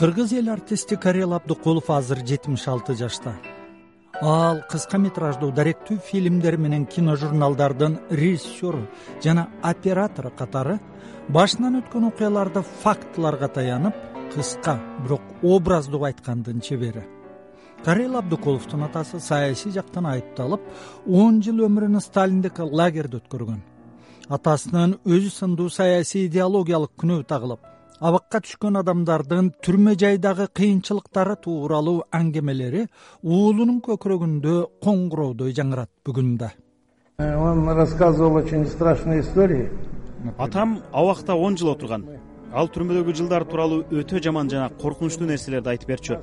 кыргыз эл артисти карел абдыкулов азыр жетимиш алты жашта. Ал кыска метраждуу даректүү фильмдер менен киножурналдардын режиссеру жана оператору катары башынан өткөн окуяларды фактыларга таянып кыска бирок образдуу айткандын чебери. Карел абдыкуловдун атасы саясий жактан айыпталып он жыл өмүрүн сталиндик лагерде өткөргөн. Атасынын өзү сындуу саясий идеологиялык күнөө тагылып абакка түшкөн адамдардын түрмө жайдагы кыйынчылыктары тууралуу аңгемелери уулунун көкүрөгүндө коңгуроодой жаңырат бүгүн да э, он рассказывал очень страшные истории атам абакта он жыл отурган. Ал түрмөдөгү жылдар тууралуу өтө жаман жана коркунучтуу нерселерди айтып берчү.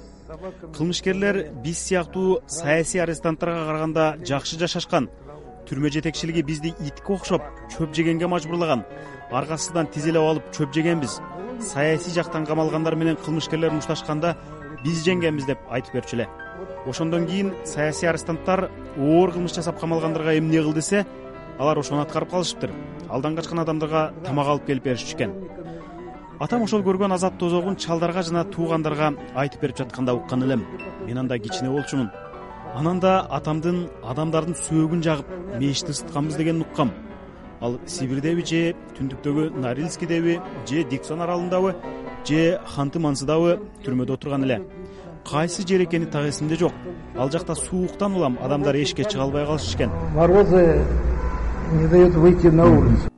Кылмышкерлер биз сыяктуу саясий арестанттарга караганда жакшы жашашкан. Түрмө жетекчилиги бизди итке окшоп чөп жегенге мажбурлаган. Аргасыздан тизелеп алып чөп жегенбиз саясий жактан камалгандар менен кылмышкерлер мушташканда биз жеңгенбиз деп айтып берчү эле ошондон кийин саясий арестанттар оор кылмыш жасап камалгандарга эмне кыл десе алар ошону аткарып калышыптыр. Алдан качкан адамдарга тамак алып келип беришчү экен. Атам ошол көргөн азап тозогун чалдарга жана туугандарга айтып берип жатканда уккан элем. Мен анда кичине болчумун. Анан да атамдын адамдардын сөөгүн жагып мешитти ысытканбыз дегенин уккам ал сибирдеби же түндүктөгү норильскийдеби же диксон аралындабы же ханты мансыдабы түрмөдө отурган эле. Кайсы жер экени так эсимде жок. Ал жакта сууктан улам адамдар эшикке чыга албай калышчу экен морозы не дают выйти на улицу.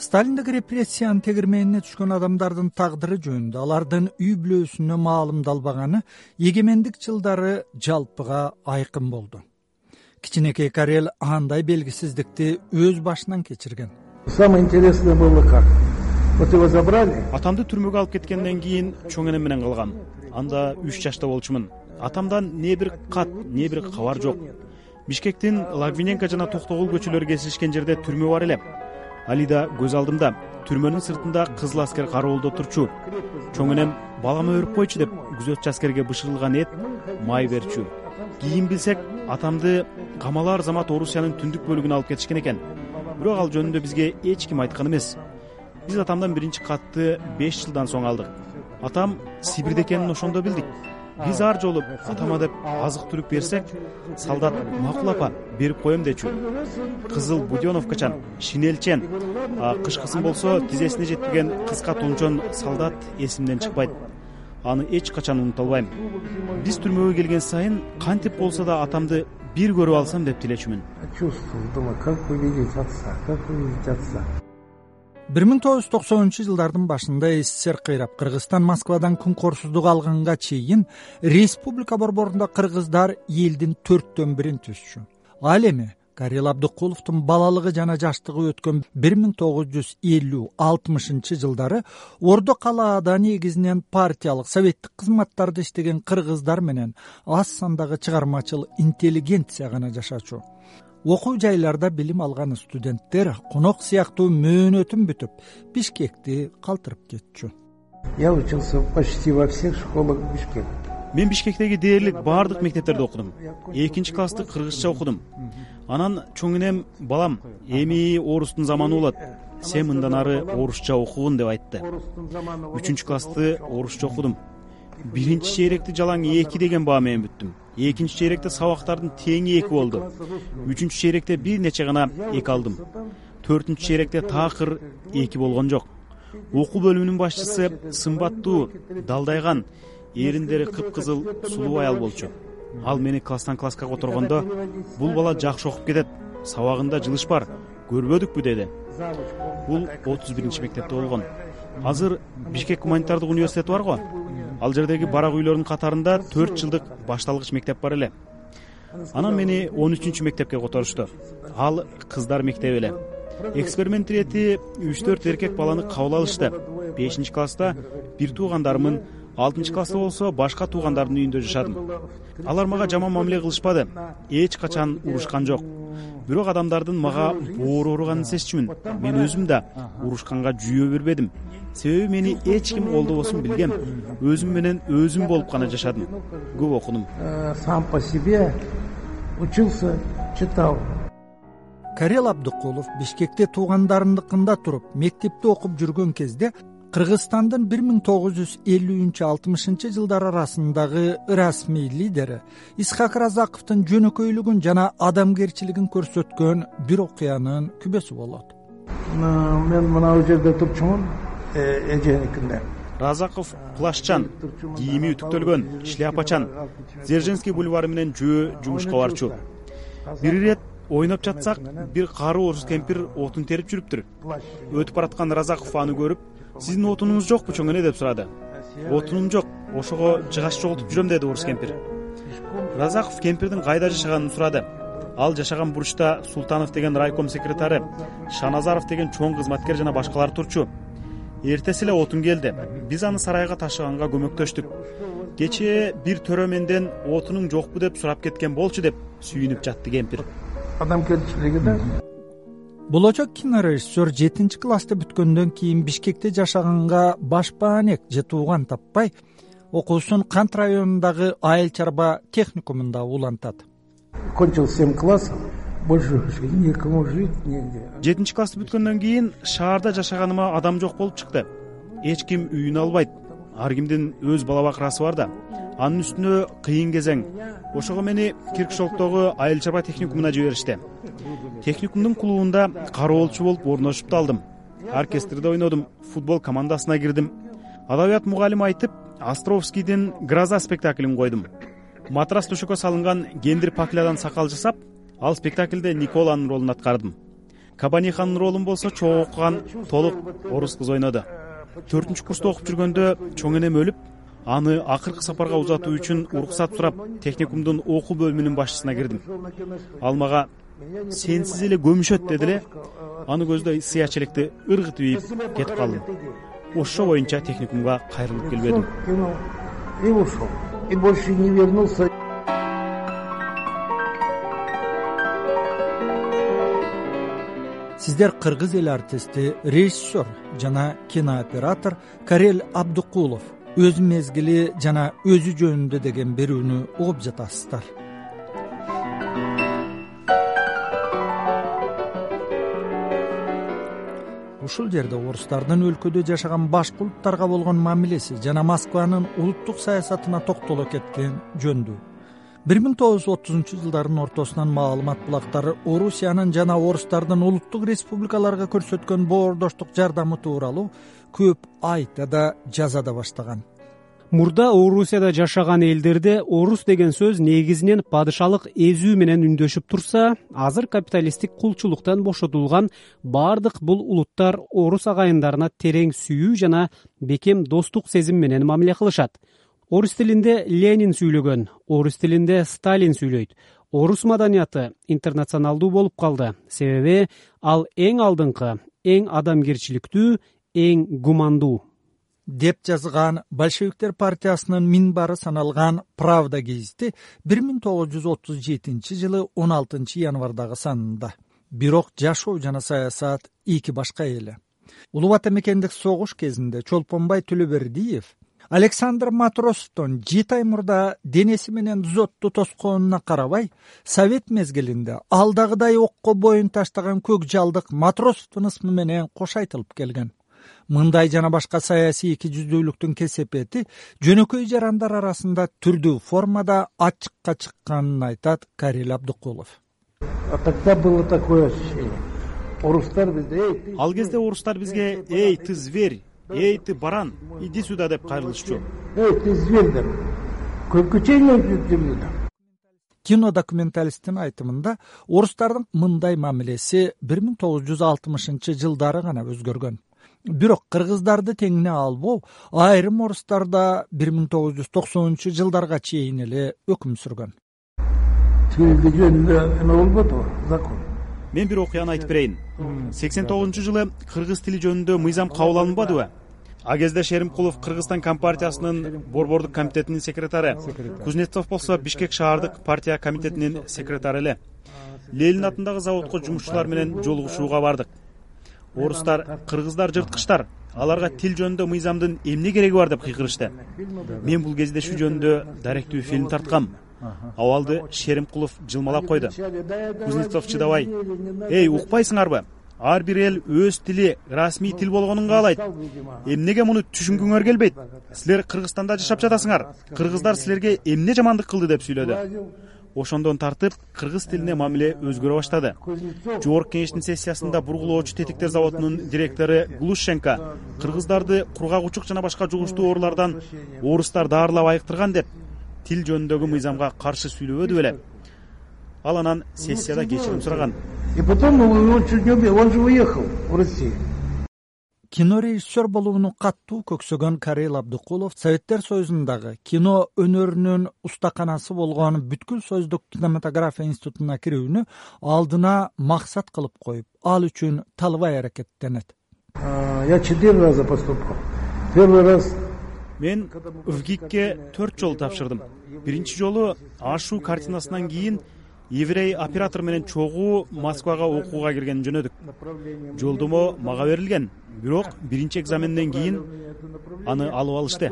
Сталиндик репрессиянын тегирменине түшкөн адамдардын тагдыры жөнүндө алардын үй бүлөсүнө маалымдалбаганы эгемендик жылдары жалпыга айкын болду кичинекей карел андай белгисиздикти өз башынан кечирген. Самое интересное было как? Вот его забрали. Атамды түрмөгө алып кеткенден кийин чоң энем менен калгам. Анда үч жашта болчумун. Атамдан не бир кат не бир кабар жок. Бишкектин лагвиненко жана токтогул көчөлөрү кесилишкен жерде түрмө бар эле. Али да көз алдымда. Түрмөнүн сыртында кызыл аскер кароолдо турчу чоң энем балама өрүп койчу деп күзөтчү аскерге бышырылган эт май берчү кийин билсек атамды камалаар замат орусиянын түндүк бөлүгүнө алып кетишкен экен. Бирок ал жөнүндө бизге эч ким айткан эмес. Биз атамдан биринчи катты беш жылдан соң алдык. Атам сибирде экенин ошондо билдик. Биз ар жолу атама деп азык түлүк берсек солдат макул апа берип коем дечү кызыл буденовкачан шинелчен кышкысын болсо тизесине жетпеген кыска тунчон солдат эсимден чыкпайт аны эч качан унута албайм биз түрмөгө келген сайын кантип болсо да атамды бир көрүп алсам деп тилечүмүн. Чувствовал думаю как увидеть отца как увидеть отца. Бир миң тогуз жүз токсонунчу жылдардын башында ссср кыйрап кыргызстан москвадан күн корсуздук алганга чейин республика борборунда кыргыздар элдин төрттөн бирин түзчү. Ал эми карел абдыкуловдун балалыгы жана жаштыгы өткөн бир миң тогуз жүз элүү алтымышынчы жылдары ордо калаада негизинен партиялык советтик кызматтарда иштеген кыргыздар менен аз сандагы чыгармачыл интеллигенция гана жашачу. Окуу жайларда билим алган студенттер конок сыяктуу мөөнөтүн бүтүп бишкекти калтырып кетчү. Я учился почти во всех школах бишкека мен бишкектеги дээрлик баардык мектептерде окудум. Экинчи классты кыргызча окудум. Анан чоң энем балам эми орустун заманы болот сен мындан ары орусча окугун деп айтты. Үчүнчү классты орусча окудум. Биринчи чейректи жалаң эки деген баа менен бүттүм. Экинчи чейректе сабактардын теңи эки болду. Үчүнчү чейректе бир нече гана эки алдым. Төртүнчү чейректе такыр эки болгон жок. Окуу бөлүмүнүн башчысы сымбаттуу далдайган эриндери кыпкызыл сулуу аял болчу. Ал мени класстан класска которгондо бул бала жакшы окуп кетет сабагында жылыш бар көрбөдүкпү деди. Бул отуз биринчи мектепте болгон. Азыр бишкек гуманитардык университети бар го. Ал жердеги барак үйлөрдүн катарында төрт жылдык башталгыч мектеп бар эле. Анан мени он үчүнчү мектепке которушту ал кыздар мектеби эле. Эксперимент ирети үч төрт эркек баланы кабыл алышты. Бешинчи класста бир туугандарымын алтынчы класста болсо башка туугандардын үйүндө жашадым. Алар мага жаман мамиле кылышпады. Эч качан урушкан жок. Бирок адамдардын мага боору ооруганын сезчүмүн. Мен өзүм да урушканга жүйө бербедим. Себеби мени эч ким колдобосун билгем өзүм менен өзүм болуп гана жашадым. Көп окудум. Э, сам по себе учился читал. Карел абдыкулов бишкекте туугандарыныкында туруп мектепте окуп жүргөн кезде кыргызстандын бир миң тогуз жүз элүүнчү алтымышынчы жылдар арасындагы расмий лидери исхак разаковдун жөнөкөйлүгүн жана адамгерчилигин көрсөткөн бир окуянын күбөсү болот. Мен мынабу жерде турчумун э, эженикинде разаков плашчан кийими үтүктөлгөн шляпачан дзержинский бульвары менен жөө жумушка барчу бир ирет ойноп жатсак бир кары орус кемпир отун терип жүрүптүр. Өтүп бараткан разаков аны көрүп сиздин отунуңуз жокпу чоң эне деп сурады. Отунум жок ошого жыгач чогултуп жүрөм деди орус кемпир. Разаков кемпирдин кайда жашаганын сурады. Ал жашаган бурчта султанов деген райком секретары шаназаров деген чоң кызматкер жана башкалар турчу. Эртеси эле отун келди. Биз аны сарайга ташыганга көмөктөштүк. Кечээ бир төрө менден отунуң жокпу деп сурап кеткен болчу деп сүйүнүп жатты кемпир болочок кинорежиссер жетинчи классты бүткөндөн кийин бишкекте жашаганга баш баанек же тууган таппай окуусун кант районундагы айыл чарба техникумунда улантат. Кончил семь классов больше некому жить негде. Жетинчи классты бүткөндөн кийин шаарда жашаганыма адам жок болуп чыкты. Эч ким үйүн албайт. Ар кимдин өз бала бакырасы бар да анын үстүнө кыйын кезең. Ошого мени киркшолктогу айыл чарба техникумуна жиберишти. Техникумдун клубунда кароолчу болуп орношуп да алдым. Оркестрде ойнодум футбол командасына кирдим. Адабият мугалими айтып островскийдин гроза спектаклин койдум. Матрас төшөккө салынган кендир паклядан сакал жасап ал спектаклде николанын ролун аткардым. Кабаниханын ролун болсо чогуу окуган толук орус кыз ойноду. Төртүнчү курста окуп жүргөндө чоң энем өлүп аны акыркы сапарга узатуу үчүн уруксат сурап техникумдун окуу бөлүмүнүн башчысына кирдим. Ал мага сенсиз эле көмүшөт деди эле аны көздөй сыя челекти ыргытып ийип кетип калдым. Ошо боюнча техникумга кайрылып келбедим. И ушел и больше не вернулся. Сиздер кыргыз эл артисти режиссер жана кинооператор карел абдыкулов өз мезгили жана өзү жөнүндө деген берүүнү угуп жатасыздар. Ушул жерде орустардын өлкөдө жашаган башка улуттарга болгон мамилеси жана москванын улуттук саясатына токтоло кеткен жөндүү бир миң тогуз жүз отузунчу жылдардын ортосунан маалымат булактары орусиянын жана орустардын улуттук республикаларга көрсөткөн боордоштук жардамы тууралуу көп айта да жаза да баштаган. Мурда орусияда жашаган элдерде орус деген сөз негизинен падышалык эзүү менен үндөшүп турса азыр капиталисттик кулчулуктан бошотулган баардык бул улуттар орус агайындарына терең сүйүү жана бекем достук сезим менен мамиле кылышат. Орус тилинде ленин сүйлөгөн орус тилинде сталин сүйлөйт. Орус маданияты интернационалдуу болуп калды. Себеби ал эң алдыңкы эң адамгерчиликтүү эң гумандуу. Деп жазган большевиктер партиясынын минбары саналган правда гезити бир миң тогуз жүз отуз жетинчи жылы он алтынчы январдагы санында. Бирок жашоо жана саясат эки башка эле. Улуу ата мекендик согуш кезинде чолпонбай төлөбердиев александр матросовдон жети ай мурда денеси менен дзотту тосконуна карабай совет мезгилинде ал дагыдай окко боюн таштаган көк жалдык матросовдун ысмы менен кош айтылып келген мындай жана башка саясий эки жүздүүлүктүн кесепети жөнөкөй жарандар арасында түрдүү формада ачыкка чыкканын айтат карил абдыкулов. Тогда было такое ощущение. Орустар бизде ал кезде орустар бизге эй ты зверь эй ты баран иди сюда деп кайрылышчу эй ты зверь деп. Кино документалисттин айтымында орустардын мындай мамилеси бир миң тогуз жүз алтымышынчы жылдары гана өзгөргөн бирок кыргыздарды теңине албоо айрым орустарда бир миң тогуз жүз токсонунчу жылдарга чейин эле өкүм сүргөн. Тилди жөнүндө эме болбодубу закон мен бир окуяны айтып берейин. Сексен тогузунчу жылы кыргыз тили жөнүндө мыйзам кабыл алынбадыбы а кезде шеримкулов кыргызстан компартиясынын борбордук комитетинин секретары кузнецов болсо бишкек шаардык партия комитетинин секретары эле. Ленин атындагы заводко жумушчулар менен жолугушууга бардык орустар кыргыздар жырткычтар. Аларга тил жөнүндө мыйзамдын эмне кереги бар деп кыйкырышты. Мен бул кездешүү жөнүндө даректүү фильм тарткам. Абалды шеримкулов жылмалап койду. Кузнецов чыдабай эй укпайсыңарбы? Ар бир эл өз тили расмий тил болгонун каалайт эмнеге муну түшүнгүңөр келбейт? Силер кыргызстанда жашап жатасыңар кыргыздар силерге эмне жамандык кылды? деп сүйлөдү ошондон тартып кыргыз тилине мамиле өзгөрө баштады. Жогорку кеңештин сессиясында бургулоочу тетиктер заводунун директору глушенко кыргыздарды кургак учук жана башка жугуштуу оорулардан орустар даарылап айыктырган деп тил жөнүндөгү мыйзамга каршы сүйлөбөдү беле ал анан сессияда кечирим сураган. И потом он же уехал в россию кинорежиссер болууну катуу көксөгөн карел абдыкулов советтер союзундагы кино өнөрүнүн устаканасы болгон бүткүл союздук кинематография институтуна кирүүнү алдына максат кылып коюп ал үчүн талыбай аракеттенет. Я четыре раза поступал первый раз мен вгикке төрт жолу тапшырдым. Биринчи жолу ашуу картинасынан кийин еврей оператор менен чогуу москвага окууга кирген жөнөдүк. Жолдомо мага берилген бирок биринчи экзаменден кийин аны алып алышты.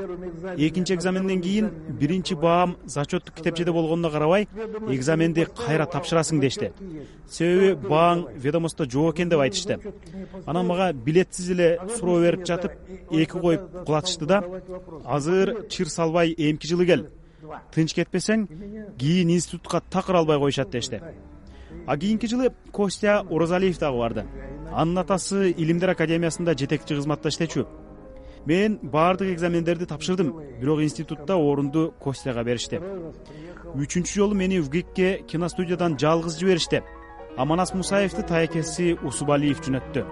Экинчи экзаменден кийин биринчи баам зачеттук китепчеде болгонуна карабай экзаменди кайра тапшырасың дешти. Себеби бааң ведомостто жок экен деп айтышты. Анан мага билетсиз эле суроо берип жатып эки коюп кулатышты да. Азыр чыр салбай эмки жылы кел тынч кетпесең кийин институтка такыр албай коюшат дешти. А кийинки жылы костя оразалиев дагы барды. Анын атасы илимдер академиясында жетекчи кызматта иштечү. Мен баардык экзамендерди тапшырдым бирок институтта орунду костяга беришти. Үчүнчү жолу мени вгикке киностудиядан жалгыз жиберишти. А манас мусаевди таекеси усубалиев жөнөттү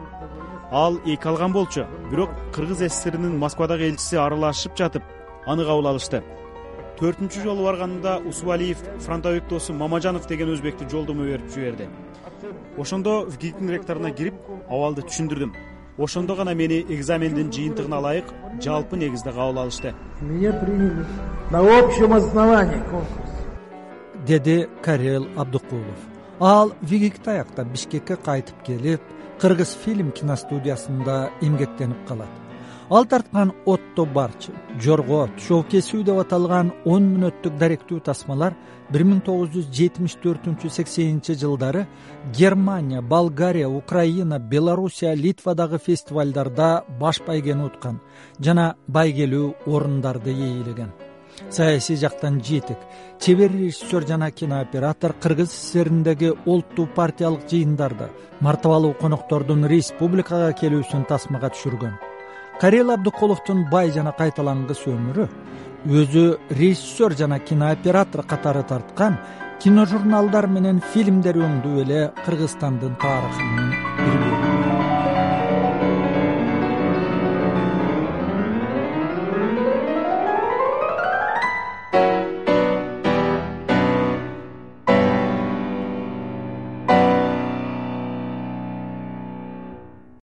ал эки алган болчу бирок кыргыз сссринин москвадагы элчиси аралашып жатып аны кабыл алышты төртүнчү жолу барганымда усубалиев фронтовик досу мамажанов деген өзбекти жолдомо берип жиберди. Ошондо вгиктин ректоруна кирип абалды түшүндүрдүм. Ошондо гана мени экзамендин жыйынтыгына ылайык жалпы негизде кабыл алышты. Меня приняли на общем основании конкурс. Деди карел абдыкулов. Ал вигикти аяктап бишкекке кайтып келип кыргыз фильм киностудиясында эмгектенип калат ал тарткан отто барчы жорго түшөө кесүү деп аталган он мүнөттүк даректүү тасмалар бир миң тогуз жүз жетимиш төртүнчү сексенинчи жылдары германия болгария украина белоруссия литвадагы фестивалдарда баш байгени уткан жана байгелүү орундарды ээлеген. Саясий жактан жетик чебер режиссер жана кинооператор кыргыз ссриндеги олуттуу партиялык жыйындарда мартабалуу коноктордун республикага келүүсүн тасмага түшүргөн карел абдыкуловдун бай жана кайталангыс өмүрү өзү режиссер жана кинооператор катары тарткан киножурналдар менен фильмдер өңдүп эле кыргызстандын тарыхынын